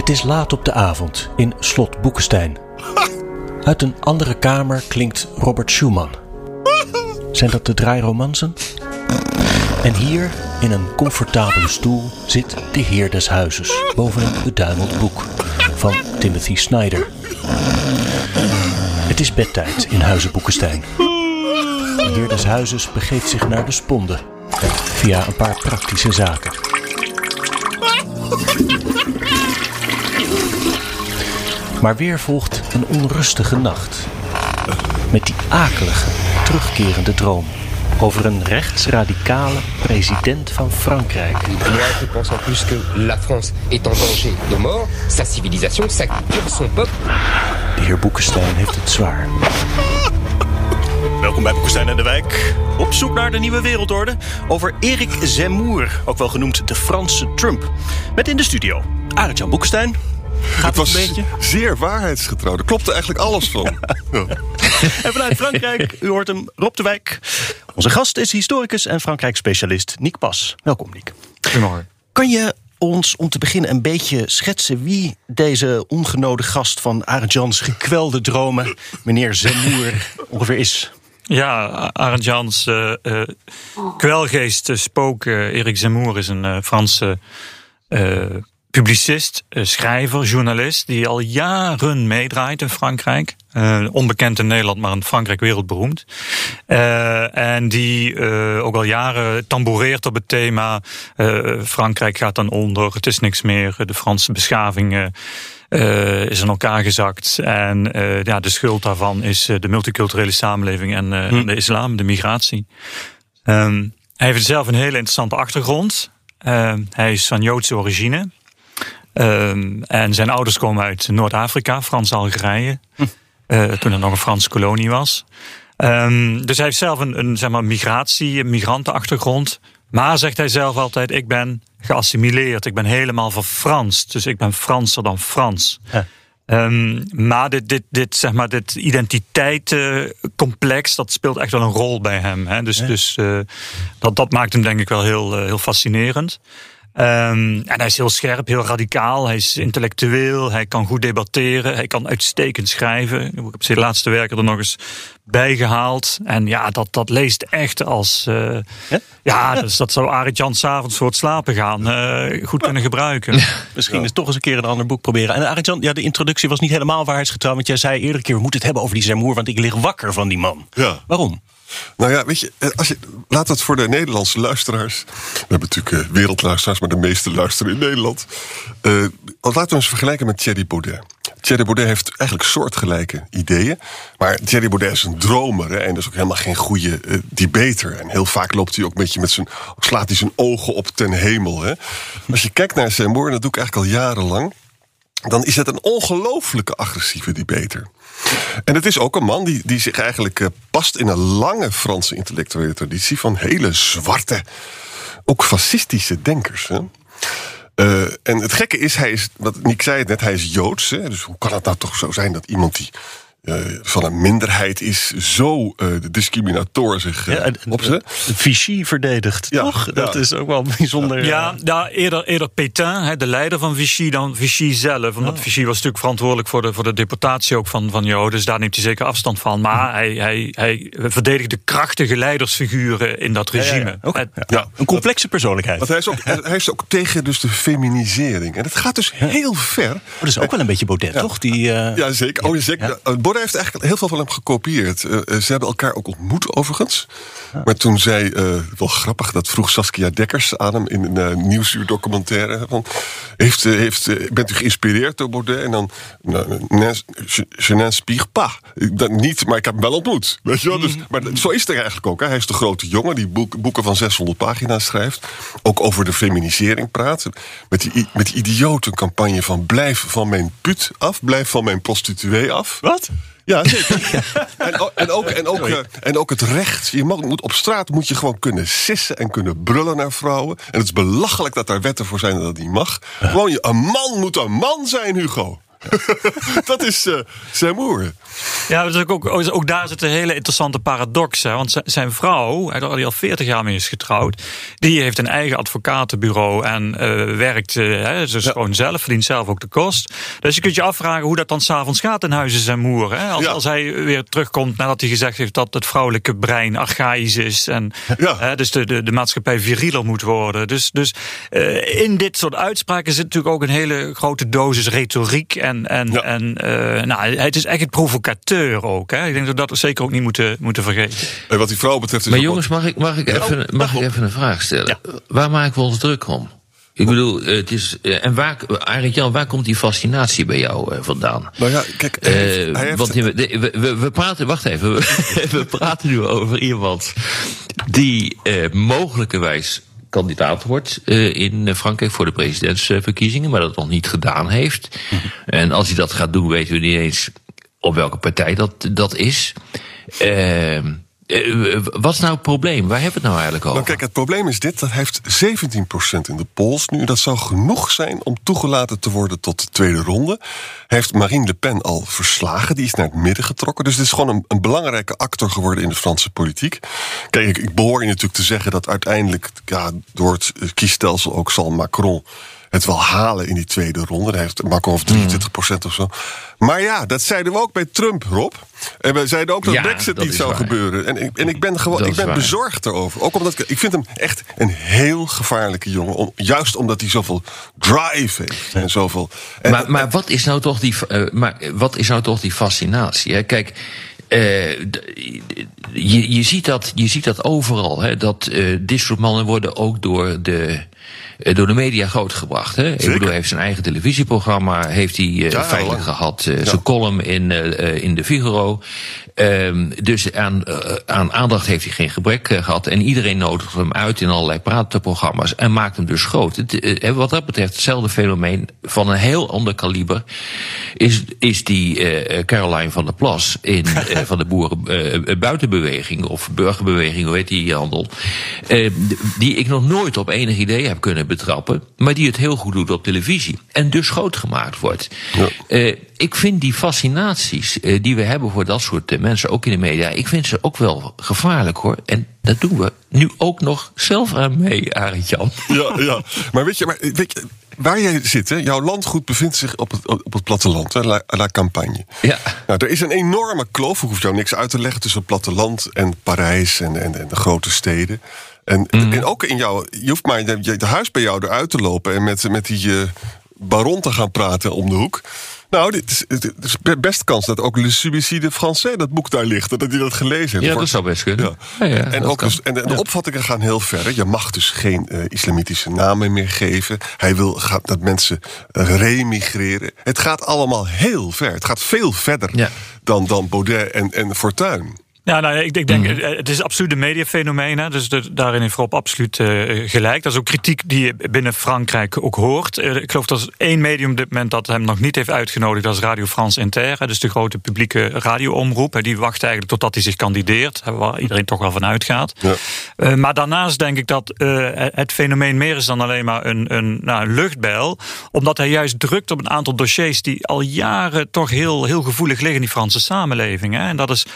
Het is laat op de avond in Slot Boekenstein. Uit een andere kamer klinkt Robert Schumann. Zijn dat de draairomansen? En hier, in een comfortabele stoel, zit de heer des huizes boven een beduimeld boek van Timothy Snyder. Het is bedtijd in Huizen Boekenstein. De heer des huizes begeeft zich naar de sponde via een paar praktische zaken. Maar weer volgt een onrustige nacht. Met die akelige, terugkerende droom over een rechtsradicale president van Frankrijk. Moi, je pense en plus que la France est en danger de mort, sa civilisation, sa culture, son peuple. De heer Boekenstein heeft het zwaar. Welkom bij Boekenstein en de Wijk. Op zoek naar de nieuwe wereldorde over Erik Zemmour, ook wel genoemd de Franse Trump. Met in de studio Arend-Jan Boekenstein. Gaat Het was een beetje? zeer waarheidsgetrouw. Er klopte eigenlijk alles van. Ja. En vanuit Frankrijk, u hoort hem, Rob de Wijk. Onze gast is historicus en Frankrijk-specialist Niek Pas. Welkom, Niek. Goedemorgen. Kan je ons om te beginnen een beetje schetsen wie deze ongenode gast van Arend Jans gekwelde dromen, meneer Zemmour, ongeveer is? Ja, Arend Jans, eh, eh, kwelgeest, spook. Erik Zemmour is een eh, Franse eh, publicist, eh, schrijver, journalist... die al jaren meedraait in Frankrijk. Eh, onbekend in Nederland, maar in Frankrijk wereldberoemd. Eh, en die ook al jaren tamboureert op het thema... Frankrijk gaat dan onder, het is niks meer, de Franse beschaving... is in elkaar gezakt. En ja, de schuld daarvan is de multiculturele samenleving en de islam, de migratie. Ehm, hij heeft zelf een hele interessante achtergrond. Ehm, hij is van Joodse origine. Ehm, en zijn ouders komen uit Noord-Afrika, Frans-Algerije. Eh, toen het nog een Franse kolonie was. Ehm, dus hij heeft zelf een, een zeg maar, migratie, een migrantenachtergrond. Maar zegt hij zelf altijd: Ik ben geassimileerd, ik ben helemaal verfranst. Dus ik ben Franser dan Frans. Ja. Ehm, maar dit, dit, dit, zeg maar, dit identiteitencomplex, dat speelt echt wel een rol bij hem. Hè? Dus, dus eh, dat, dat maakt hem denk ik wel heel, eh, heel fascinerend. Ehm, en hij is heel scherp, heel radicaal. Hij is intellectueel, hij kan goed debatteren, hij kan uitstekend schrijven. Ik heb zijn laatste werken er nog eens bijgehaald. En ja, dat, dat leest echt als... eh, ja, dus dat zou Arie Jan s'avonds voor het slapen gaan eh, goed kunnen gebruiken. Misschien is toch eens een keer een ander boek proberen. En Arend Jan, ja, de introductie was niet helemaal waarheidsgetrouw. Want jij zei eerder keer, we moeten het hebben over die Zemmour, want ik lig wakker van die man. Ja. Waarom? Nou ja, weet je, eh, als je, laat het voor de Nederlandse luisteraars. We hebben natuurlijk eh, wereldluisteraars, maar de meeste luisteren in Nederland. Eh, laten we eens vergelijken met Thierry Baudet. Thierry Baudet heeft eigenlijk soortgelijke ideeën. Maar Thierry Baudet is een dromer en dat is ook helemaal geen goede eh, debater. En heel vaak loopt hij ook een met zijn. slaat hij zijn ogen op ten hemel. Hè. Als je kijkt naar Zemmour, en dat doe ik eigenlijk al jarenlang. dan is het een ongelooflijke agressieve debater. En het is ook een man die, die zich eigenlijk eh, past in een lange Franse intellectuele traditie van hele zwarte, ook fascistische denkers. Hè? Eh, en het gekke is, hij is, wat Nick zei het net, hij is Joods. Hè? Dus hoe kan het nou toch zo zijn dat iemand die van een minderheid is, zo eh, de discriminator zich uh, opzet? Vichy verdedigt, Ja, toch? ja. Dat is ook wel bijzonder. Ja, eh, ja eerder, eerder Pétain, hè, de leider van Vichy, dan Vichy zelf. Omdat Oh. Vichy was natuurlijk verantwoordelijk voor de, voor de deportatie ook van, van Joden. Dus daar neemt hij zeker afstand van. Maar hij, hij, hij verdedigt de krachtige leidersfiguren in dat ja, ja, regime. Ja. Een complexe persoonlijkheid. Want hij is, ook, hij is ook tegen dus de feminisering. En dat gaat dus heel ver. Maar dat is ook wel een beetje Baudet, toch? Die, eh, Ja, zeker. Oh, ja, zeker. Baudet heeft eigenlijk heel veel van hem gekopieerd. Eh, eh, ze hebben elkaar ook ontmoet, overigens. Maar toen zei, eh, wel grappig, dat vroeg Saskia Dekkers aan hem in een uh, nieuwsuurdocumentaire. Van, heeft, heeft, bent u geïnspireerd door Baudet? En dan, nou, je, n'inspire pas. Dat niet, maar ik heb hem wel ontmoet. Weet je wel? Dus, maar zo is het er eigenlijk ook. Hè. Hij is de grote jongen die boek, boeken van 600 pagina's schrijft. Ook over de feminisering praat. Met die, met die idiote campagne van blijf van mijn put af, blijf van mijn prostituee af. Wat? Ja, zeker. en, ook, en, ook, en, ook, uh, en ook het recht. Je moet, op straat moet je gewoon kunnen sissen en kunnen brullen naar vrouwen. En het is belachelijk dat daar wetten voor zijn dat dat niet mag. Gewoon, een man moet een man zijn, Hugo. dat is uh, Zemmour. Ja, dus ook, ook, ook, daar zit een hele interessante paradox. Hè? Want zijn vrouw, die al 40 jaar mee is getrouwd, die heeft een eigen advocatenbureau en uh, werkt uh, hè, dus ja. gewoon zelf, verdient zelf ook de kost. Dus je kunt je afvragen hoe dat dan s'avonds gaat in huizen zijn moer. Hè? Als, ja. als hij weer terugkomt nadat hij gezegd heeft dat het vrouwelijke brein archaïs is en ja. hè, dus de, de, de maatschappij virieler moet worden. Dus, dus in dit soort uitspraken zit natuurlijk ook een hele grote dosis retoriek en, en, ja. en nou, het is echt het provocateur ook. Hè? Ik denk dat we dat zeker ook niet moeten, moeten vergeten. En wat die vrouw betreft. Is maar jongens, mag ik, mag ik, even, mag ik even een vraag stellen? Ja. Waar maken we ons druk om? Ik bedoel, het is. En waar, Arend Jan, waar komt die fascinatie bij jou vandaan? Nou ja, kijk. Hij heeft, hij heeft want we, we, we, we, praten, wacht even. we praten nu over iemand die uh, mogelijkerwijs kandidaat wordt uh, in Frankrijk voor de presidentsverkiezingen, maar dat nog niet gedaan heeft. -hmm. En als hij dat gaat doen, weten we niet eens op welke partij dat, dat is. Uh, uh, wat is nou het probleem? Waar hebben we het nou eigenlijk over? Nou, kijk, het probleem is dit: dat heeft 17% in de polls nu. Dat zou genoeg zijn om toegelaten te worden tot de tweede ronde. Heeft Marine Le Pen al verslagen. Die is naar het midden getrokken. Dus het is gewoon een, belangrijke actor geworden in de Franse politiek. Kijk, ik, ik behoor je natuurlijk te zeggen dat uiteindelijk ja, door het kiesstelsel ook zal Macron het wel halen in die tweede ronde. Hij heeft of 23 procent of zo. Maar ja, dat zeiden we ook bij Trump, Rob. En we zeiden ook dat ja, Brexit dat niet zou waar. gebeuren. En, ik, en ik ben, gewoon, ik ben bezorgd erover. Ook omdat ik, ik vind hem echt een heel gevaarlijke jongen. Om, juist omdat hij zoveel drive heeft. En zoveel, en, maar, maar wat is nou toch die, uh, maar wat is nou toch die fascinatie? Hè? Kijk. Uh, je, je, ziet dat, je ziet dat overal. Hè, dat uh, dit soort mannen worden ook door de, door de media grootgebracht. Hè? Ik bedoel, hij heeft zijn eigen televisieprogramma, heeft hij uh, ja, veilig gehad. Ja. Zijn column in, in de Figaro. Um, dus aan, aan aandacht heeft hij geen gebrek gehad. En iedereen nodigt hem uit in allerlei praatprogramma's. En maakt hem dus groot. Het, wat dat betreft, hetzelfde fenomeen van een heel ander kaliber. Is, is die Caroline van der Plas in, van de boeren buitenbeweging. Of burgerbeweging, hoe heet die handel. die ik nog nooit op enig idee heb kunnen betrappen, maar die het heel goed doet op televisie. En dus groot gemaakt wordt. Ja. Ik vind die fascinaties uh, die we hebben voor dat soort uh, mensen, ook in de media, ik vind ze ook wel gevaarlijk hoor. En dat doen we nu ook nog zelf aan mee, Arend Jan. Ja, ja. maar weet je, maar weet je waar jij zit, hè, jouw landgoed bevindt zich op het, op het platteland, hè, la, la Campagne. Ja. Nou, er is een enorme kloof, ik hoef jou niks uit te leggen, tussen het platteland en Parijs en, en, en de grote steden. En, mm. en ook in jouw. Je hoeft maar de, de huis bij jou eruit te lopen en met, met die uh, baron te gaan praten om de hoek. Nou, dit is, het is best kans dat ook Le Suicide Français, dat boek daar ligt, dat hij dat gelezen heeft. Ja, dat zou best kunnen. Ja. Ja, ja, en, ook dus, en de, de opvattingen gaan heel ver. Je mag dus geen uh, islamitische namen meer geven. Hij wil gaat, dat mensen uh, remigreren. Het gaat allemaal heel ver. Het gaat veel verder dan, dan Baudet en, en Fortuyn. Ja, nou, ik, ik denk, mm -hmm. het is absoluut een mediafenomeen. Hè, dus de, daarin heeft Rob absoluut uh, gelijk. Dat is ook kritiek die je binnen Frankrijk ook hoort. Uh, ik geloof dat er één medium op dit moment dat hem nog niet heeft uitgenodigd. Dat is Radio France Inter. Hè, dus de grote publieke radioomroep. Hè, die wacht eigenlijk totdat hij zich kandideert. Hè, waar iedereen toch wel van uitgaat. Ja. Uh, maar daarnaast denk ik dat het fenomeen meer is dan alleen maar een, een, nou, een luchtbijl. Omdat hij juist drukt op een aantal dossiers die al jaren toch heel, heel gevoelig liggen in die Franse samenleving. Hè. En dat is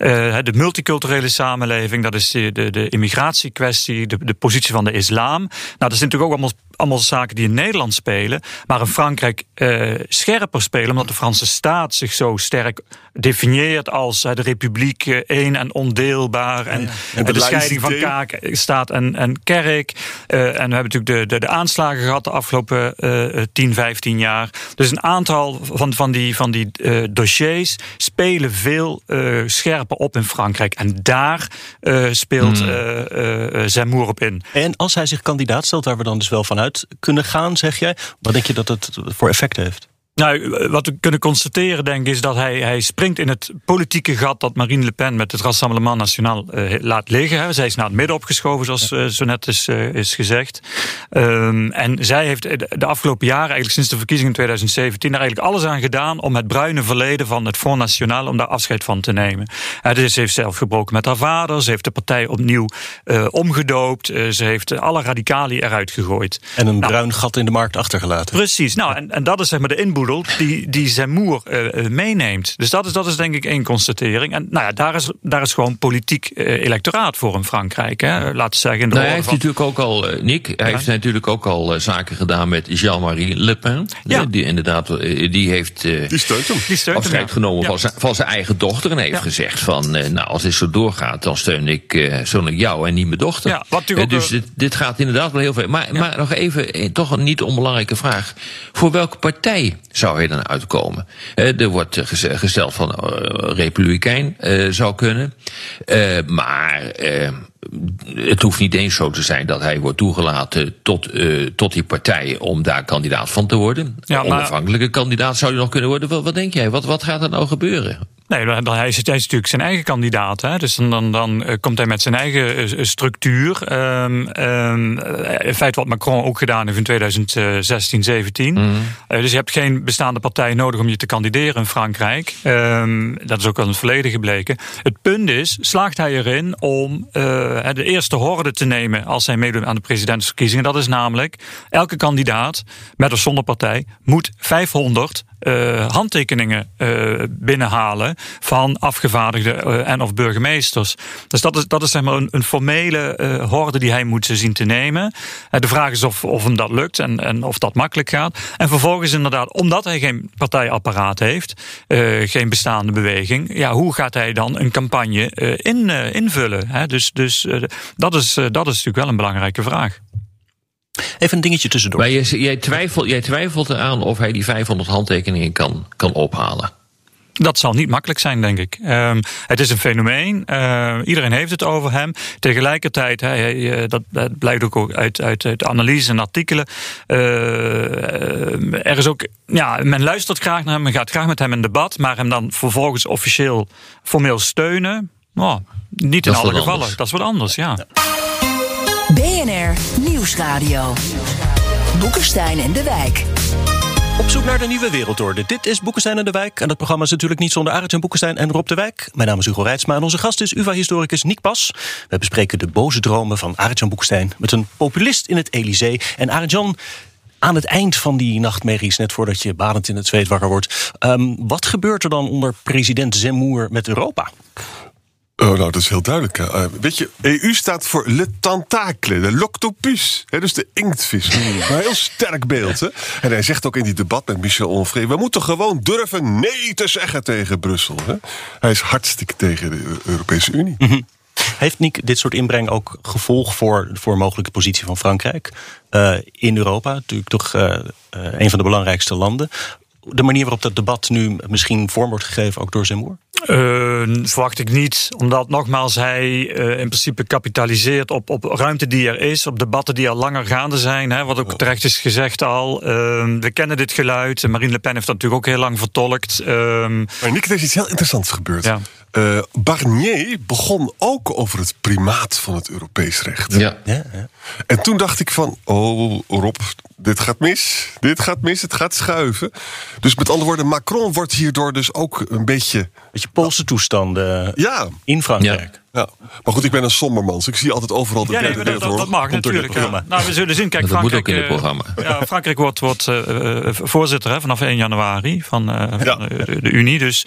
uh, de multiculturele samenleving, dat is de, de, de immigratiekwestie, de, de positie van de islam. Nou, dat zijn natuurlijk ook allemaal allemaal zaken die in Nederland spelen, maar in Frankrijk uh, scherper spelen, omdat de Franse staat zich zo sterk definieert als de republiek één en ondeelbaar. En, en de, scheiding van kaak, staat en, en kerk. en we hebben natuurlijk de, de, de aanslagen gehad de afgelopen 10, 15 jaar. Dus een aantal van, van die, van die dossiers spelen veel scherper op in Frankrijk. En daar speelt hmm. Zemmour op in. En als hij zich kandidaat stelt, waar we dan dus wel vanuit kunnen gaan, zeg jij, wat denk je dat het voor effect heeft? Nou, wat we kunnen constateren, denk ik, is dat hij, hij springt in het politieke gat dat Marine Le Pen met het Rassemblement National uh, laat liggen. Hè. Zij is naar het midden opgeschoven, zoals uh, zo net is, uh, is gezegd. Um, en zij heeft de afgelopen jaren, eigenlijk sinds de verkiezingen in 2017, daar eigenlijk alles aan gedaan om het bruine verleden van het Front National, om daar afscheid van te nemen. dus ze heeft zelf gebroken met haar vader, ze heeft de partij opnieuw omgedoopt, ze heeft alle radicali eruit gegooid. En een nou, bruin gat in de markt achtergelaten. Precies, nou, en, en dat is zeg maar de inboedel die, die Zemmour uh, meeneemt. Dus dat is, dat is denk ik één constatering. En nou ja, daar is, daar is gewoon politiek uh, electoraat voor in Frankrijk. Hè. Laten we zeggen. nou, hij heeft natuurlijk ook al, Nick, hij heeft natuurlijk ook al zaken gedaan met Jean-Marie Le Pen. Ja. Die inderdaad, die heeft die steunt hem. Die steunt afscheid hem, genomen van, zijn, van zijn eigen dochter. En heeft gezegd van, nou als dit zo doorgaat, dan steun ik, steun ik jou en niet mijn dochter. Ja, wat ook dus dit, dit, gaat inderdaad wel heel veel. Maar, maar nog even, toch een niet onbelangrijke vraag. Voor welke partij zou hij dan uitkomen? er wordt gesteld van uh, republikein zou kunnen. Maar het hoeft niet eens zo te zijn dat hij wordt toegelaten tot, tot die partij om daar kandidaat van te worden. Ja, maar... Onafhankelijke kandidaat zou hij nog kunnen worden. Wat, wat denk jij? Wat, wat gaat er nou gebeuren? Nee, hij is, hij is natuurlijk zijn eigen kandidaat. Hè? Dus dan, dan, dan eh, komt hij met zijn eigen uh, structuur. Um, um, in feite wat Macron ook gedaan heeft in 2016, 17. Mm. Uh, dus je hebt geen bestaande partij nodig om je te kandideren in Frankrijk. Um, dat is ook al in het verleden gebleken. Het punt is, slaagt hij erin om de eerste horde te nemen als hij meedoet aan de presidentsverkiezingen. Dat is namelijk, elke kandidaat met of zonder partij moet 500 uh, handtekeningen uh, binnenhalen van afgevaardigden uh, en of burgemeesters. Dus dat is, dat is zeg maar een, een formele horde die hij moet zien te nemen. de vraag is of, of hem dat lukt en, en of dat makkelijk gaat. En vervolgens inderdaad, omdat hij geen partijapparaat heeft, geen bestaande beweging, ja, hoe gaat hij dan een campagne in, invullen? Hè? Dus, dus dat, is, dat is natuurlijk wel een belangrijke vraag. Even een dingetje tussendoor. Maar jij, jij, twijfelt, jij twijfelt eraan of hij die 500 handtekeningen kan, kan ophalen. Dat zal niet makkelijk zijn, denk ik. Um, het is een fenomeen. Uh, iedereen heeft het over hem. Tegelijkertijd, he, dat, dat, blijkt ook uit, uit, uit analyse en artikelen. Uh, er is ook, ja, men luistert graag naar hem, men gaat graag met hem in debat, maar hem dan vervolgens officieel formeel steunen. Oh, niet in alle gevallen. Dat is wat anders, ja. ja. BNR Nieuwsradio. Boekenstein en de Wijk. Op zoek naar de nieuwe wereldorde. Dit is Boekenstein en de Wijk. En dat programma is natuurlijk niet zonder Arend en Boekenstein en Rob de Wijk. Mijn naam is Hugo Reitsma en onze gast is UvA-historicus Nick Pas. We bespreken de boze dromen van Arend-Jan Boekenstein... met een populist in het Elysée. En Arend-Jan, aan het eind van die nachtmerries, net voordat je badend in het zweet wakker wordt... Um, wat gebeurt er dan onder president Zemmour met Europa? Oh, nou, dat is heel duidelijk. Uh, weet je, EU staat voor le tentacle, de l'octopus. dus de inktvis. Een heel sterk beeld. Hè? En hij zegt ook in die debat met Michel Onvrede... we moeten gewoon durven nee te zeggen tegen Brussel. Hè? Hij is hartstikke tegen de Europese Unie. Mhm. Heeft Nick dit soort inbreng ook gevolg voor, voor mogelijke positie van Frankrijk uh, in Europa? Natuurlijk toch uh, een van de belangrijkste landen. De manier waarop dat debat nu misschien vorm wordt gegeven, ook door Zemmour? Uh, verwacht ik niet, omdat nogmaals hij uh, in principe kapitaliseert op, op ruimte die er is, op debatten die al langer gaande zijn. Hè, wat ook terecht is gezegd al. Uh, we kennen dit geluid. Marine Le Pen heeft dat natuurlijk ook heel lang vertolkt. Ehm, maar Nick, er is iets heel interessants gebeurd. Ja. Uh, Barnier begon ook over het primaat van het Europees recht. Ja. ja, ja. En toen dacht ik van, oh Rob, dit gaat mis. Dit gaat mis, het gaat schuiven. Dus met andere woorden, Macron wordt hierdoor dus ook een beetje... Poolse toestanden Ja, in Frankrijk. ja. Maar goed, ik ben een sombermans. Ik zie altijd overal de Ja, nee, dat, dat, mag natuurlijk. Ja. Nou, we zullen zien. Kijk, Dat moet Frankrijk, ook in het eh, programma. Ja, Frankrijk wordt, wordt eh, eh, voorzitter hè, vanaf 1 januari van, Ja. van, de, de Unie. Dus,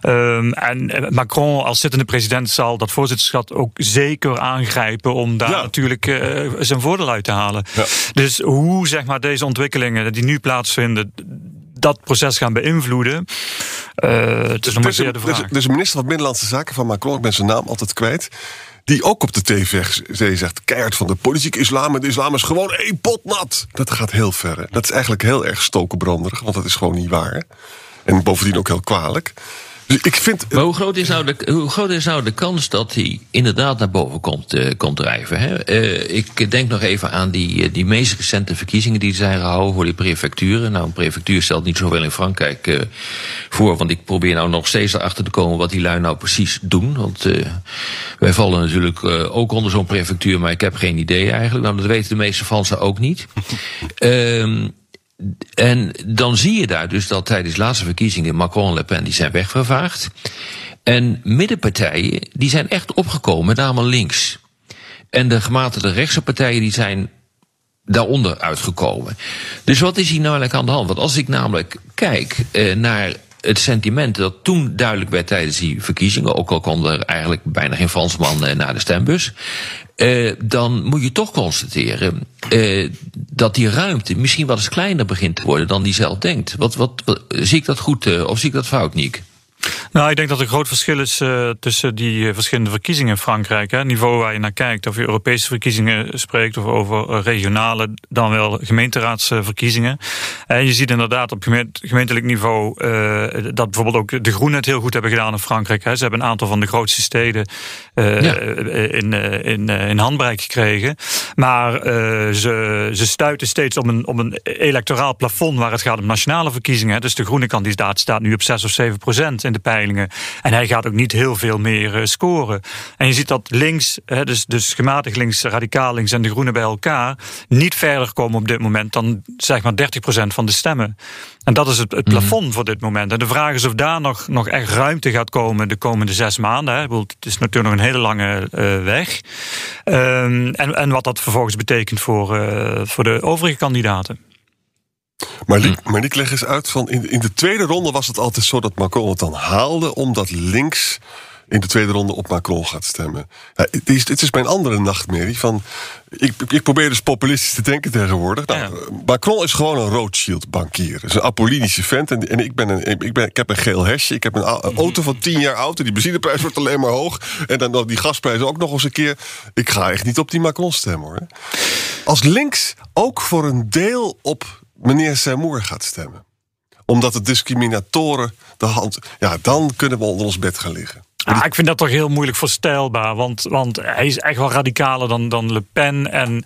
ehm, en Macron als zittende president zal dat voorzitterschap ook zeker aangrijpen om daar Ja. natuurlijk eh, zijn voordeel uit te halen. Ja. Dus hoe zeg maar, deze ontwikkelingen die nu plaatsvinden dat proces gaan beïnvloeden, het is is, een, vraag. een minister van Binnenlandse Zaken van Macron, ik ben zijn naam altijd kwijt. Die ook op de tv zegt: keihard van de politieke islam. En de islam is gewoon één pot nat. Dat gaat heel ver. Hè. Dat is eigenlijk heel erg stokenbranderig, want dat is gewoon niet waar. En bovendien ook heel kwalijk. Dus ik vind. Maar hoe groot, is nou de, hoe groot is nou de kans dat hij inderdaad naar boven komt, eh, komt drijven? Hè? Eh, ik denk nog even aan die, eh, die meest recente verkiezingen die zijn gehouden voor die prefecturen. Nou, een prefectuur stelt niet zoveel in Frankrijk voor, want ik probeer nou nog steeds erachter te komen wat die lui nou precies doen. Want wij vallen natuurlijk ook onder zo'n prefectuur, maar ik heb geen idee eigenlijk. Nou, dat weten de meeste Fransen ook niet. En dan zie je daar dus dat tijdens de laatste verkiezingen Macron en Le Pen die zijn wegvervaagd. En middenpartijen die zijn echt opgekomen, met name links. En de gematigde rechtse partijen die zijn daaronder uitgekomen. Dus wat is hier nou aan de hand? Want als ik namelijk kijk eh, naar het sentiment dat toen duidelijk werd tijdens die verkiezingen, ook al kwam er eigenlijk bijna geen Fransman eh, naar de stembus, eh, dan moet je toch constateren eh, dat die ruimte misschien wel eens kleiner begint te worden dan die zelf denkt. Wat, wat, wat- zie ik dat goed eh, of zie ik dat fout, Niek? Nou, ik denk dat er een groot verschil is eh, tussen die eh, verschillende verkiezingen in Frankrijk. Hè. Het niveau waar je naar kijkt, of je Europese verkiezingen spreekt of over eh, regionale, dan wel gemeenteraadsverkiezingen. En je ziet inderdaad op gemeent- gemeentelijk niveau dat bijvoorbeeld ook de Groenen het heel goed hebben gedaan in Frankrijk. Hè. Ze hebben een aantal van de grootste steden Ja. in, in, in handbereik gekregen. Maar ze, ze stuiten steeds op een, op een electoraal plafond waar het gaat om nationale verkiezingen. hè. Dus de groene kandidaat staat nu op 6 of 7 procent in de peilingen. En hij gaat ook niet heel veel meer eh, scoren. En je ziet dat links, hè, dus, dus gematigd links, radicaal links en de groenen bij elkaar, niet verder komen op dit moment dan zeg maar 30 procent van de stemmen. En dat is het, het plafond voor dit moment. En de vraag is of daar nog, nog echt ruimte gaat komen de komende zes maanden. Hè. Bedoel, Het is natuurlijk nog een hele lange eh, weg. Ehm, en, en wat dat vervolgens betekent voor, eh, voor de overige kandidaten. Maar, Liek, maar Liek, leg eens uit van in, in de tweede ronde was het altijd zo dat Macron het dan haalde, omdat links in de tweede ronde op Macron gaat stemmen. Ja, het, is, het is mijn andere nachtmerrie. Van, ik, ik probeer dus populistisch te denken tegenwoordig. Nou, Ja. Macron is gewoon een Rothschild-bankier. is een Apollinische vent. En, en ik, ben een, ik, ben, ik heb een geel hesje. Ik heb een, een auto van 10 jaar oud. En die benzineprijs wordt alleen maar hoog. En dan die gasprijs ook nog eens een keer. Ik ga echt niet op die Macron stemmen hoor. Als links ook voor een deel op meneer Seymour gaat stemmen. Omdat de discriminatoren de hand. Ja, dan kunnen we onder ons bed gaan liggen. Ah, ik vind dat toch heel moeilijk voorstelbaar. Want, want hij is echt wel radicaler dan, dan Le Pen. En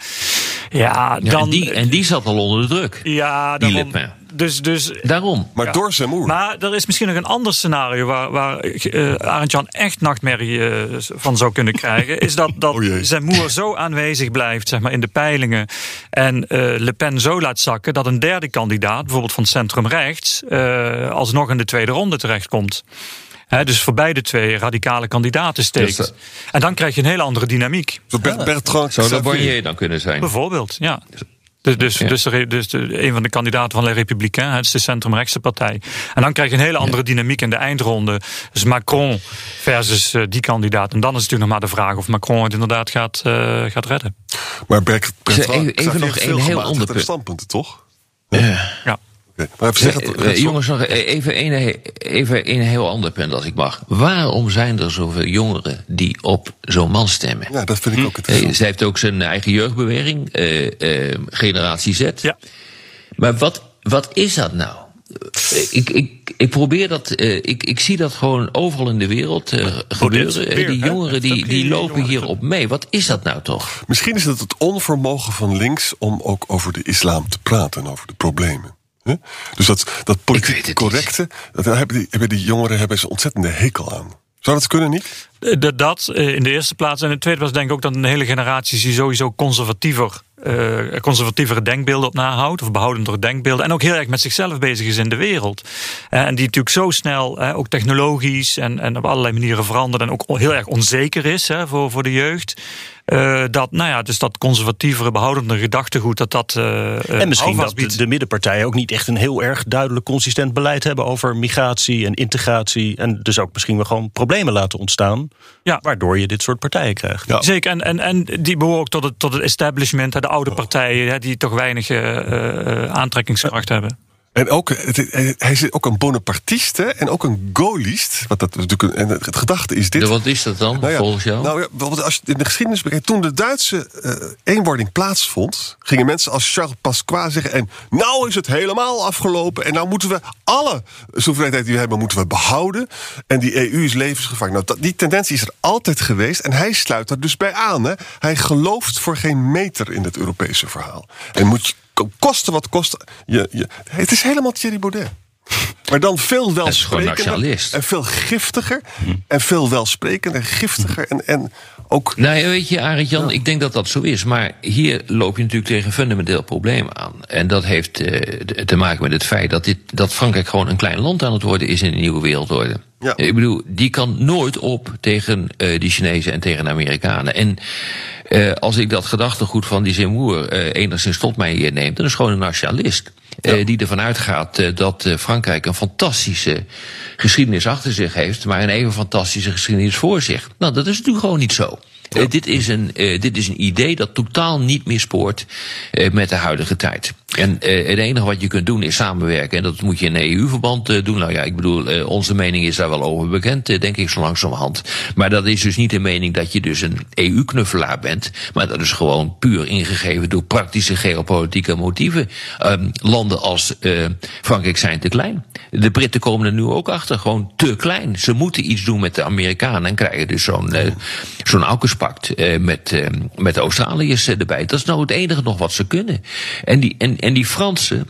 ja, Ja, dan. en, die, en die zat al onder de druk. ja, die daarom- Le Pen. Dus, dus Daarom. Maar Ja. door Seymour. Maar er is misschien nog een ander scenario waar, waar eh Arend-Jan echt nachtmerrie eh, van zou kunnen krijgen. Is dat, dat Oh jee. Zemmour zo aanwezig blijft zeg maar, in de peilingen en eh, Le Pen zo laat zakken dat een derde kandidaat, bijvoorbeeld van centrum rechts, eh, alsnog in de tweede ronde terechtkomt. Hè, dus voor beide twee radicale kandidaten steekt. Dus, en dan krijg je een hele andere dynamiek. Zo Bert, Bertrand Zou dat. Bonnier dan kunnen zijn? Bijvoorbeeld, ja. Dus, dus, Ja. dus, de, dus de, een van de kandidaten van Les Républicains, het is de centrumrechtse partij. En dan krijg je een hele andere dynamiek in de eindronde. Dus Macron versus eh, die kandidaat. En dan is het natuurlijk nog maar de vraag of Macron het inderdaad gaat, eh, gaat redden. Maar Bert, Even- nog een heel ander punt. standpunten, toch? Ja. Maar even zeggen, Eh, eh, jongens, nog even een, even een heel ander punt als ik mag. Waarom zijn er zoveel jongeren die op zo'n man stemmen? Ja, dat vind ik ook Eh, interessant. zij heeft ook zijn eigen jeugdbeweging, eh, eh, Generatie Z. Ja. Maar wat, wat is dat nou? Eh, Ik, ik, ik probeer dat, eh, ik, ik zie dat gewoon overal in de wereld eh, gebeuren. Eh, weer, die jongeren die, Ook die lopen hierop mee. Wat is dat nou toch? Misschien is het het onvermogen van links om ook over de islam te praten en over de problemen. Hè? Dus dat, dat politiek correcte, dat hebben die, hebben die jongeren hebben ze ontzettende hekel aan. Zou dat kunnen niet? Eh, Dat, dat eh, in de eerste plaats. En in de tweede plaats denk ik ook dat een hele generatie die sowieso conservatiever eh, conservatievere denkbeelden op nahoudt, of behoudendere denkbeelden, en ook heel erg met zichzelf bezig is in de wereld. Eh, en die natuurlijk zo snel, eh, ook technologisch en, en op allerlei manieren verandert, en ook heel erg onzeker is hè, voor, voor de jeugd. Uh, dat, nou ja, dus dat conservatievere, behoudende gedachtegoed, dat dat. Uh, en misschien dat de, de, middenpartijen ook niet echt een heel erg duidelijk consistent beleid hebben over migratie en integratie. En dus ook misschien wel gewoon problemen laten ontstaan. Ja. Waardoor je dit soort partijen krijgt. Ja. Zeker. En, en, en die behoren ook tot het, tot het establishment, de oude partijen, die toch weinig uh, aantrekkingskracht hebben. En ook, hij is ook een Bonapartist hè, en ook een Gaullist. Wat dat natuurlijk, en het gedachte is dit. wat is dat dan, nou ja, volgens jou? Nou ja, als je in de geschiedenis bekijkt, toen de Duitse uh, eenwording plaatsvond, gingen mensen als Charles Pasqua zeggen: En nou is het helemaal afgelopen. En nou moeten we alle soevereiniteit die we hebben, moeten we behouden. En die EU is levensgevaarlijk. Nou, die tendentie is er altijd geweest. En hij sluit er dus bij aan. Hè. Hij gelooft voor geen meter in het Europese verhaal. En moet je kosten wat kost. Je, je, het is helemaal Thierry Baudet. Maar dan veel welsprekender en veel giftiger. Hm. En veel welsprekender en giftiger. En, en ook... Nou ja, weet je, Arend Jan, ik denk dat dat zo is. Maar hier loop je natuurlijk tegen een fundamenteel probleem aan. En dat heeft uh, te maken met het feit dat, dit, dat Frankrijk gewoon een klein land aan het worden is in de nieuwe wereldorde. Ja. Ik bedoel, die kan nooit op tegen uh, die Chinezen en tegen de Amerikanen. En uh, als ik dat gedachtegoed van die Zemmour uh, enigszins tot mij hier neemt, dan is gewoon een nationalist. Ja. die ervan uitgaat dat Frankrijk een fantastische geschiedenis achter zich heeft, maar een even fantastische geschiedenis voor zich. Nou, dat is natuurlijk gewoon niet zo. Ja. dit, is een, dit is een idee dat totaal niet meer spoort met de huidige tijd. En uh, het enige wat je kunt doen is samenwerken. En dat moet je in EU-verband uh, doen. Nou ja, ik bedoel, uh, onze mening is daar wel over bekend, denk ik, zo langzamerhand. Maar dat is dus niet de mening dat je dus een EU-knuffelaar bent. Maar dat is gewoon puur ingegeven door praktische geopolitieke motieven. Um, landen als Frankrijk zijn te klein. De Britten komen er nu ook achter, gewoon te klein. Ze moeten iets doen met de Amerikanen en krijgen dus zo'n zo'n aukespact met, met de Australiërs erbij. Dat is nou het enige nog wat ze kunnen. En die, en, en die Fransen,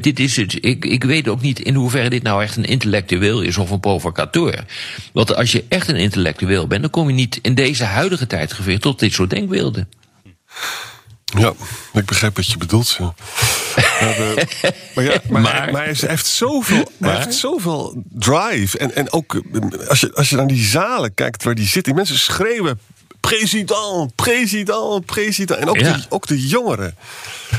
dit is het. Ik, ik weet ook niet in hoeverre dit nou echt een intellectueel is of een provocateur. Want als je echt een intellectueel bent, dan kom je niet in deze huidige tijd tot dit soort denkbeelden. Ja, ik begrijp wat je bedoelt. Ja. maar, de, maar, ja, maar, maar, hij, maar, hij, heeft zoveel, hij heeft zoveel drive. En, en ook als je, als je naar die zalen kijkt waar die zitten, die mensen schreeuwen president, president, president. En ook, de, ook de jongeren.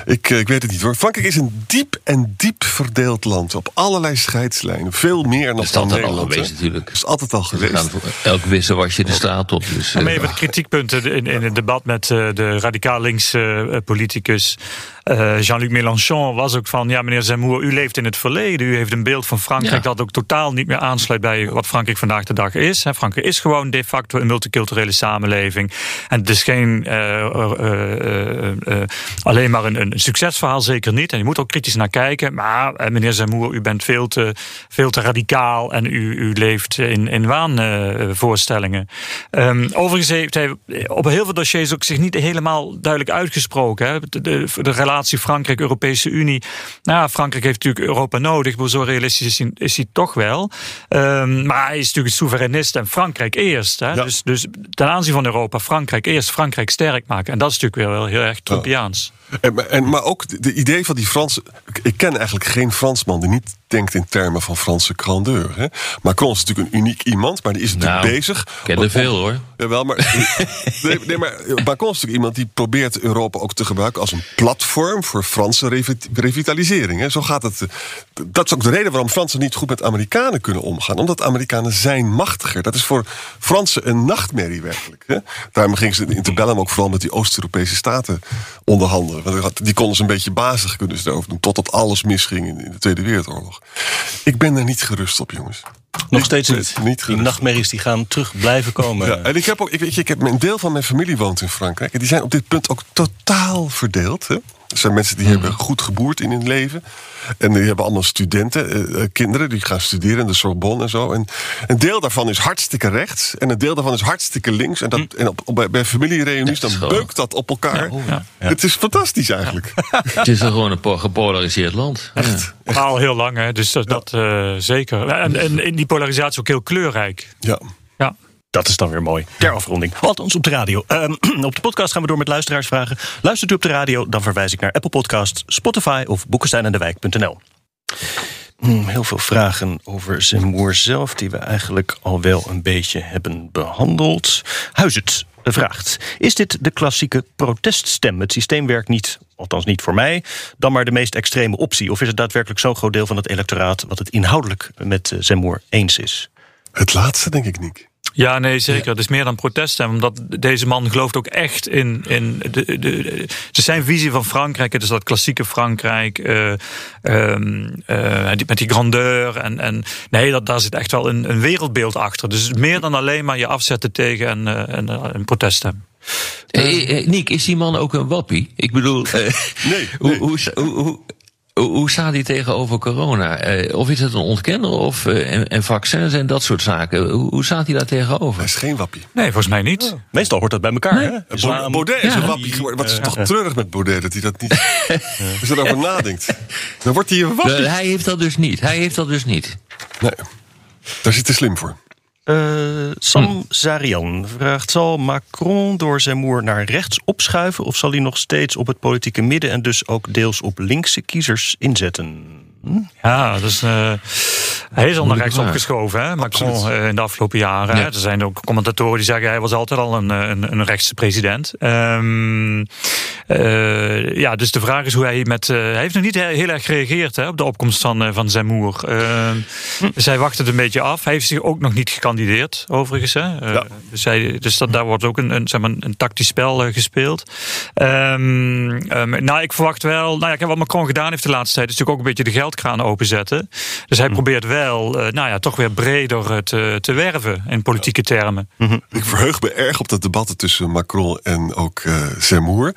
Ik, eh, ik weet het niet hoor. Frankrijk is een diep en diep verdeeld land. Op allerlei scheidslijnen. Veel meer dan, dan Nederland. Al geweest, natuurlijk. Dat is altijd al geweest. Elk wisse was je de straat op. Dus, maar even de kritiekpunten in, in het debat met uh, de radicaal linkse uh, politicus uh, Jean-Luc Mélenchon was ook van... ja, meneer Zemmour, u leeft in het verleden. U heeft een beeld van Frankrijk dat ook totaal niet meer aansluit... bij wat Frankrijk vandaag de dag is. Frankrijk is gewoon de facto een multiculturele samenleving. En het is geen uh, uh, alleen maar een, een, succesverhaal, zeker niet. En je moet ook kritisch naar kijken. Maar meneer Zemmour, u bent veel te, veel te radicaal... en u, u leeft in, in waanvoorstellingen. Um, overigens heeft hij op heel veel dossiers ook zich niet helemaal duidelijk uitgesproken. Hè. De, de, de relatie relatie Frankrijk-Europese Unie. Nou, Frankrijk heeft natuurlijk Europa nodig, maar zo realistisch is hij, is hij toch wel. Um, maar hij is natuurlijk soevereinist en Frankrijk eerst. Hè? Ja. Dus, dus ten aanzien van Europa, Frankrijk eerst, Frankrijk sterk maken. En dat is natuurlijk weer wel heel erg Trumpiaans. En, en, maar ook de, idee van die Franse. Ik ken eigenlijk geen Fransman die niet denkt in termen van Franse grandeur. Hè? Macron is natuurlijk een uniek iemand, maar die is natuurlijk nou, bezig. Ik ken er veel hoor. Jawel, maar, nee, nee, maar Macron is natuurlijk iemand die probeert Europa ook te gebruiken als een platform voor Franse revitalisering. Hè? Zo gaat het. Dat is ook de reden waarom Fransen niet goed met Amerikanen kunnen omgaan. Omdat Amerikanen zijn machtiger. Dat is voor Fransen een nachtmerrie werkelijk. Hè? Daarom gingen ze in Interbellum ook vooral met die Oost-Europese staten onderhandelen. Die konden ze een beetje bazig kunnen ze daarover doen. Totdat alles misging in de Tweede Wereldoorlog. Ik ben er niet gerust op, jongens. Nog steeds niet. niet die nachtmerries die gaan terug blijven komen. Ja, en ik heb ook, ik, weet je, ik heb, een deel van mijn familie woont in Frankrijk. En die zijn op dit punt ook totaal verdeeld. Hè? Er zijn mensen die mm. hebben goed geboerd in hun leven. En die hebben allemaal studenten, uh, kinderen, die gaan studeren in de Sorbonne en zo. En een deel daarvan is hartstikke rechts. En een deel daarvan is hartstikke links. En, dat, mm. en op, op, bij, bij familiereunies, dan beukt dat op elkaar. Ja, ja. Het is fantastisch eigenlijk. Het is gewoon een gepolariseerd land. Echt. Ja. Al heel lang, hè? dus dat, dat uh, zeker. En, en, en die polarisatie is ook heel kleurrijk. Ja. Ja. Dat is dan weer mooi. Ter afronding. Althans op de radio. Ehm, op de podcast gaan we door met luisteraarsvragen. Luistert u op de radio, dan verwijs ik naar Apple Podcasts, Spotify of boekensteinendewijk.nl. Hmm, heel veel vragen over Zemoer zelf, die we eigenlijk al wel een beetje hebben behandeld. Huizet vraagt: Is dit de klassieke proteststem? Het systeem werkt niet, althans niet voor mij, dan maar de meest extreme optie. Of is het daadwerkelijk zo'n groot deel van het electoraat wat het inhoudelijk met Zemoer eens is? Het laatste, denk ik niet. Ja, nee, zeker. Het is meer dan proteststem. Omdat deze man gelooft ook echt in, in de, de, de, zijn visie van Frankrijk. Het is dat klassieke Frankrijk. Uh, uh, met die grandeur. En, en nee, dat, daar zit echt wel een, een wereldbeeld achter. Dus meer dan alleen maar je afzetten tegen een, een, een proteststem. Uh, Niek, is die man ook een wappie? Ik bedoel, nee, nee. Hoe, hoe, hoe, hoe staat hij tegenover corona? Eh, of is het een ontkenner of, uh, en, en, vaccins en dat soort zaken? Hoe, hoe staat hij daar tegenover? Hij is geen wappie. Nee, volgens mij niet. Oh. Meestal hoort dat bij elkaar. Nee. Hè? Baudet is een wappie geworden. Wat is toch treurig met Baudet dat hij dat niet. als je erover nadenkt, dan wordt hij een wappie. hij heeft dat dus niet. Hij heeft dat dus niet. Nee, daar zit hij slim voor. Uh, Sam. Zarian vraagt: Zal Macron door zijn moer naar rechts opschuiven? Of zal hij nog steeds op het politieke midden en dus ook deels op linkse kiezers inzetten? Ja, uh, hij is al naar rechts opgeschoven, hè, Macron, uh, in de afgelopen jaren. Ja. Er zijn ook commentatoren die zeggen hij was altijd al een, een, een rechtse president. Um, uh, ja, dus de vraag is hoe hij met. hij heeft nog niet heel, erg gereageerd hè, op de opkomst van, van zijn moer. Ehm, hm. Dus hij wacht het een beetje af. Hij heeft zich ook nog niet gekandideerd, overigens. Hè. Ja. Dus, hij, dus dat, daar wordt ook een, een, zeg maar, een tactisch spel gespeeld. Um, nou, ik verwacht wel. Nou ja, wat Macron gedaan heeft de laatste tijd, is natuurlijk ook een beetje de geld openzetten. Dus hij hm. probeert wel, uh, nou ja, toch weer breder eh, te, te werven in politieke termen. Mhm. Ik verheug me erg op dat debat tussen Macron en ook uh, Zemmour.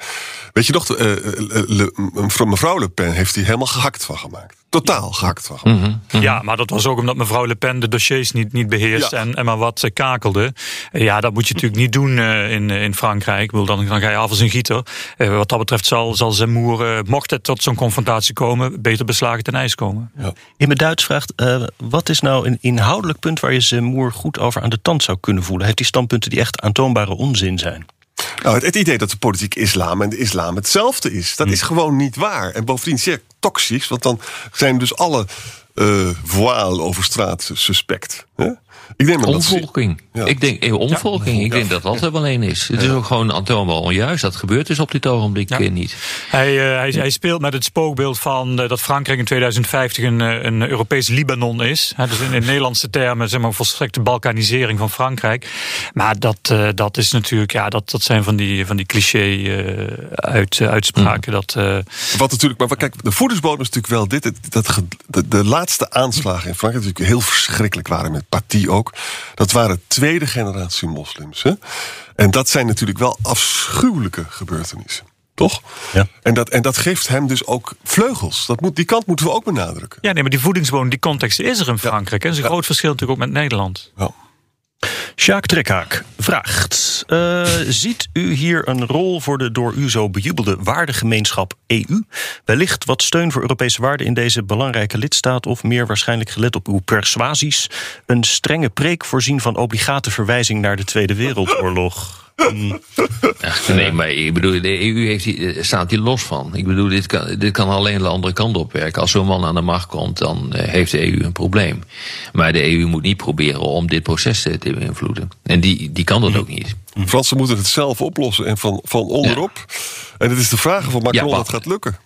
Weet je nog, uh, mevrouw Le Pen heeft hij helemaal gehakt van gemaakt totaal gehakt van. Mm -hmm. Ja, maar dat was ook omdat mevrouw Le Pen de dossiers niet, niet beheerst en, en maar wat kakelde. Ja, dat moet je natuurlijk niet doen uh, in, in Frankrijk. Ik bedoel, dan, dan ga je af als een gieter. Uh, wat dat betreft zal, zal Zemmour, uh, mocht het tot zo'n confrontatie komen, beter beslagen ten ijs komen. Ja. In mijn Duits vraagt, wat is nou een inhoudelijk punt waar je Zemmour goed over aan de tand zou kunnen voelen? Heeft hij standpunten die echt aantoonbare onzin zijn? Nou, het, idee dat de politiek islam en de islam hetzelfde is, dat hm. is gewoon niet waar. En bovendien zeer toxisch, want dan zijn dus alle uh, voile over straat suspect. Hè? Ik denk Ik denk eh, omvolking. Ik denk dat dat er wel één is. Het is ook gewoon aantoonbaar onjuist. Dat gebeurt dus op dit ogenblik ja. niet. Hij, uh, hij, hij, speelt met het spookbeeld van uh, dat Frankrijk in 2050 een, een Europees Libanon is. dus in, in Nederlandse termen zeg maar volstrekte balkanisering van Frankrijk. Maar dat, uh, dat is natuurlijk, ja, dat, dat zijn van die, van die cliché uit, uitspraken. Mm. Dat, Wat natuurlijk, maar kijk, de voedingsbodem is natuurlijk wel dit. Dat, de, de laatste aanslagen in Frankrijk natuurlijk heel verschrikkelijk waren met Paty ook. Dat waren tweede generatie moslims. Hè? En dat zijn natuurlijk wel afschuwelijke gebeurtenissen. Toch? Ja. En, dat, en dat geeft hem dus ook vleugels. Dat moet, die kant moeten we ook benadrukken. Ja, nee, maar die voedingsbodem, die context is er in Frankrijk. Ja. Dat is een groot verschil natuurlijk ook met Nederland. Ja. Sjaak Trekhaak vraagt: uh, Ziet u hier een rol voor de door u zo bejubelde waardegemeenschap EU? Wellicht wat steun voor Europese waarden in deze belangrijke lidstaat, of meer waarschijnlijk gelet op uw persuasies, een strenge preek voorzien van obligate verwijzing naar de Tweede Wereldoorlog? Ach, nee, maar ik bedoel, de EU heeft, staat hier los van. Ik bedoel, dit kan, dit kan alleen de andere kant op werken. Als zo'n man aan de macht komt, dan uh, heeft de EU een probleem. Maar de EU moet niet proberen om dit proces te beïnvloeden. En die, die kan dat ook niet. De Fransen moeten het zelf oplossen en van, van onderop. Ja. En het is de vraag of Macron ja, dat gaat lukken.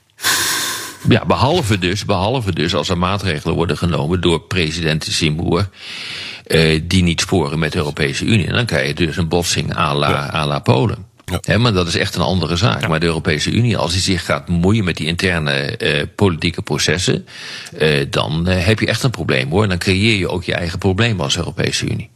Ja, behalve dus, behalve dus als er maatregelen worden genomen door president Seymour. Uh, die niet sporen met de Europese Unie. En dan krijg je dus een botsing à la, ja. à la Polen. Ja. maar dat is echt een andere zaak. Ja. Maar de Europese Unie, als die zich gaat moeien met die interne uh, politieke processen, uh, dan heb je echt een probleem hoor. En dan creëer je ook je eigen probleem als Europese Unie.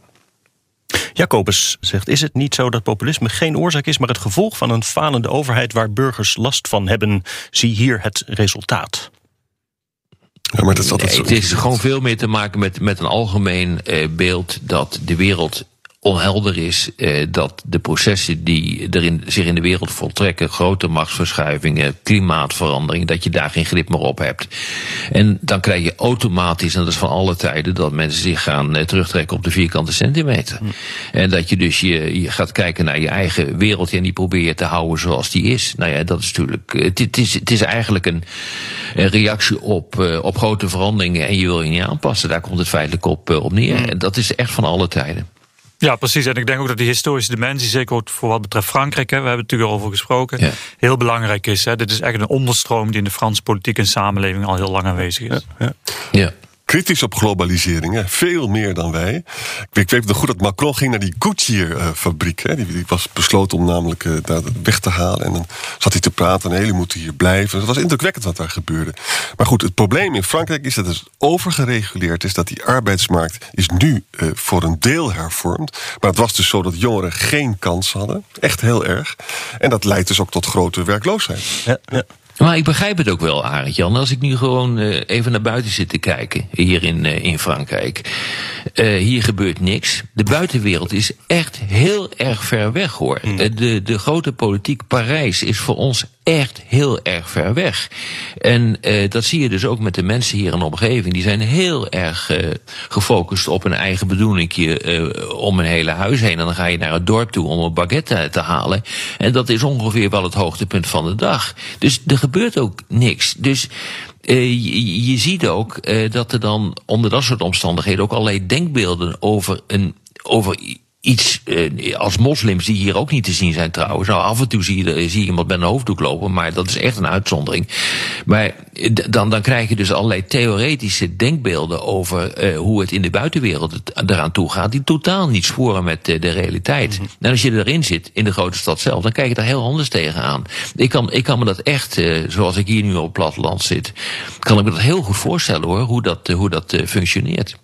Jacobus zegt: Is het niet zo dat populisme geen oorzaak is, maar het gevolg van een falende overheid waar burgers last van hebben? Zie hier het resultaat. Ja, maar dat is altijd nee, zo. Het is gewoon veel meer te maken met, met een algemeen uh, beeld dat de wereld onhelder is eh, dat de processen die er in, zich in de wereld voltrekken, grote machtsverschuivingen, klimaatverandering, dat je daar geen grip meer op hebt. En dan krijg je automatisch, en dat is van alle tijden, dat mensen zich gaan eh, terugtrekken op de vierkante centimeter. En dat je dus je, je gaat kijken naar je eigen wereld en die probeer je te houden zoals die is. Nou ja, dat is natuurlijk. eh, Het, het is, het is eigenlijk een, een reactie op, eh, op grote veranderingen en je wil je niet aanpassen. Daar komt het feitelijk op, op neer. En dat is echt van alle tijden. Ja, precies. En ik denk ook dat die historische dimensie, zeker ook voor wat betreft Frankrijk, hè, we hebben het natuurlijk al over gesproken, Ja. heel belangrijk is. Hè. Dit is echt een onderstroom die in de Franse politiek en samenleving al heel lang aanwezig is. Ja. Kritisch op globalisering, hè? veel meer dan wij. Ik, weet nog goed dat Macron ging naar die Goodyear-fabriek. hè? Die, was besloten om namelijk eh, daar weg te halen. En dan zat hij te praten en jullie moeten hier blijven. Het was indrukwekkend wat daar gebeurde. Maar goed, het probleem in Frankrijk is dat het overgereguleerd is. Dat die arbeidsmarkt is nu eh, voor een deel hervormd. Maar het was dus zo dat jongeren geen kans hadden. Echt heel erg. En dat leidt dus ook tot grote werkloosheid. Ja, ja. Maar ik begrijp het ook wel, Arend Jan. Als ik nu gewoon eh, even naar buiten zit te kijken, hier in, eh, in Frankrijk. Eh, hier gebeurt niks. De buitenwereld is echt heel erg ver weg, hoor. Eh, de, de grote politiek Parijs is voor ons echt heel erg ver weg. En eh, dat zie je dus ook met de mensen hier in de omgeving. Die zijn heel erg eh, gefocust op een eigen bedoelingje eh, om een hele huis heen. En dan ga je naar het dorp toe om een baguette te, halen. En dat is ongeveer wel het hoogtepunt van de dag. Dus er gebeurt ook niks. Dus eh, je, je ziet ook eh, dat er dan onder dat soort omstandigheden ook allerlei denkbeelden over een over iets eh, als moslims die hier ook niet te zien zijn trouwens. Nou, af en toe zie je, zie je iemand met een hoofddoek lopen, maar dat is echt een uitzondering. Maar eh, dan, dan krijg je dus allerlei theoretische denkbeelden over eh, hoe het in de buitenwereld het eraan toe gaat, die totaal niet sporen met eh, de realiteit. En als je erin zit, in de grote stad zelf, dan kijk je daar heel anders tegenaan. Ik kan, ik kan me dat echt, eh, zoals ik hier nu op het platteland zit, kan ik me dat heel goed voorstellen hoor, hoe dat, eh, hoe dat eh, functioneert.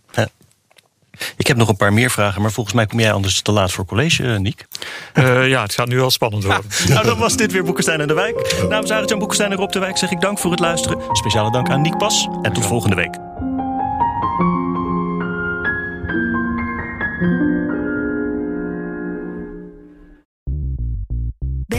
Ik heb nog een paar meer vragen, maar volgens mij kom jij anders te laat voor college, eh, Niek. Eh, ja, het gaat nu wel spannend worden. Nou, dan was dit weer Boekenstein en de Wijk. Namens Arend-Jan Boekenstein en Rob de Wijk zeg ik dank voor het luisteren. Speciale dank aan Niek Pas en tot volgende week.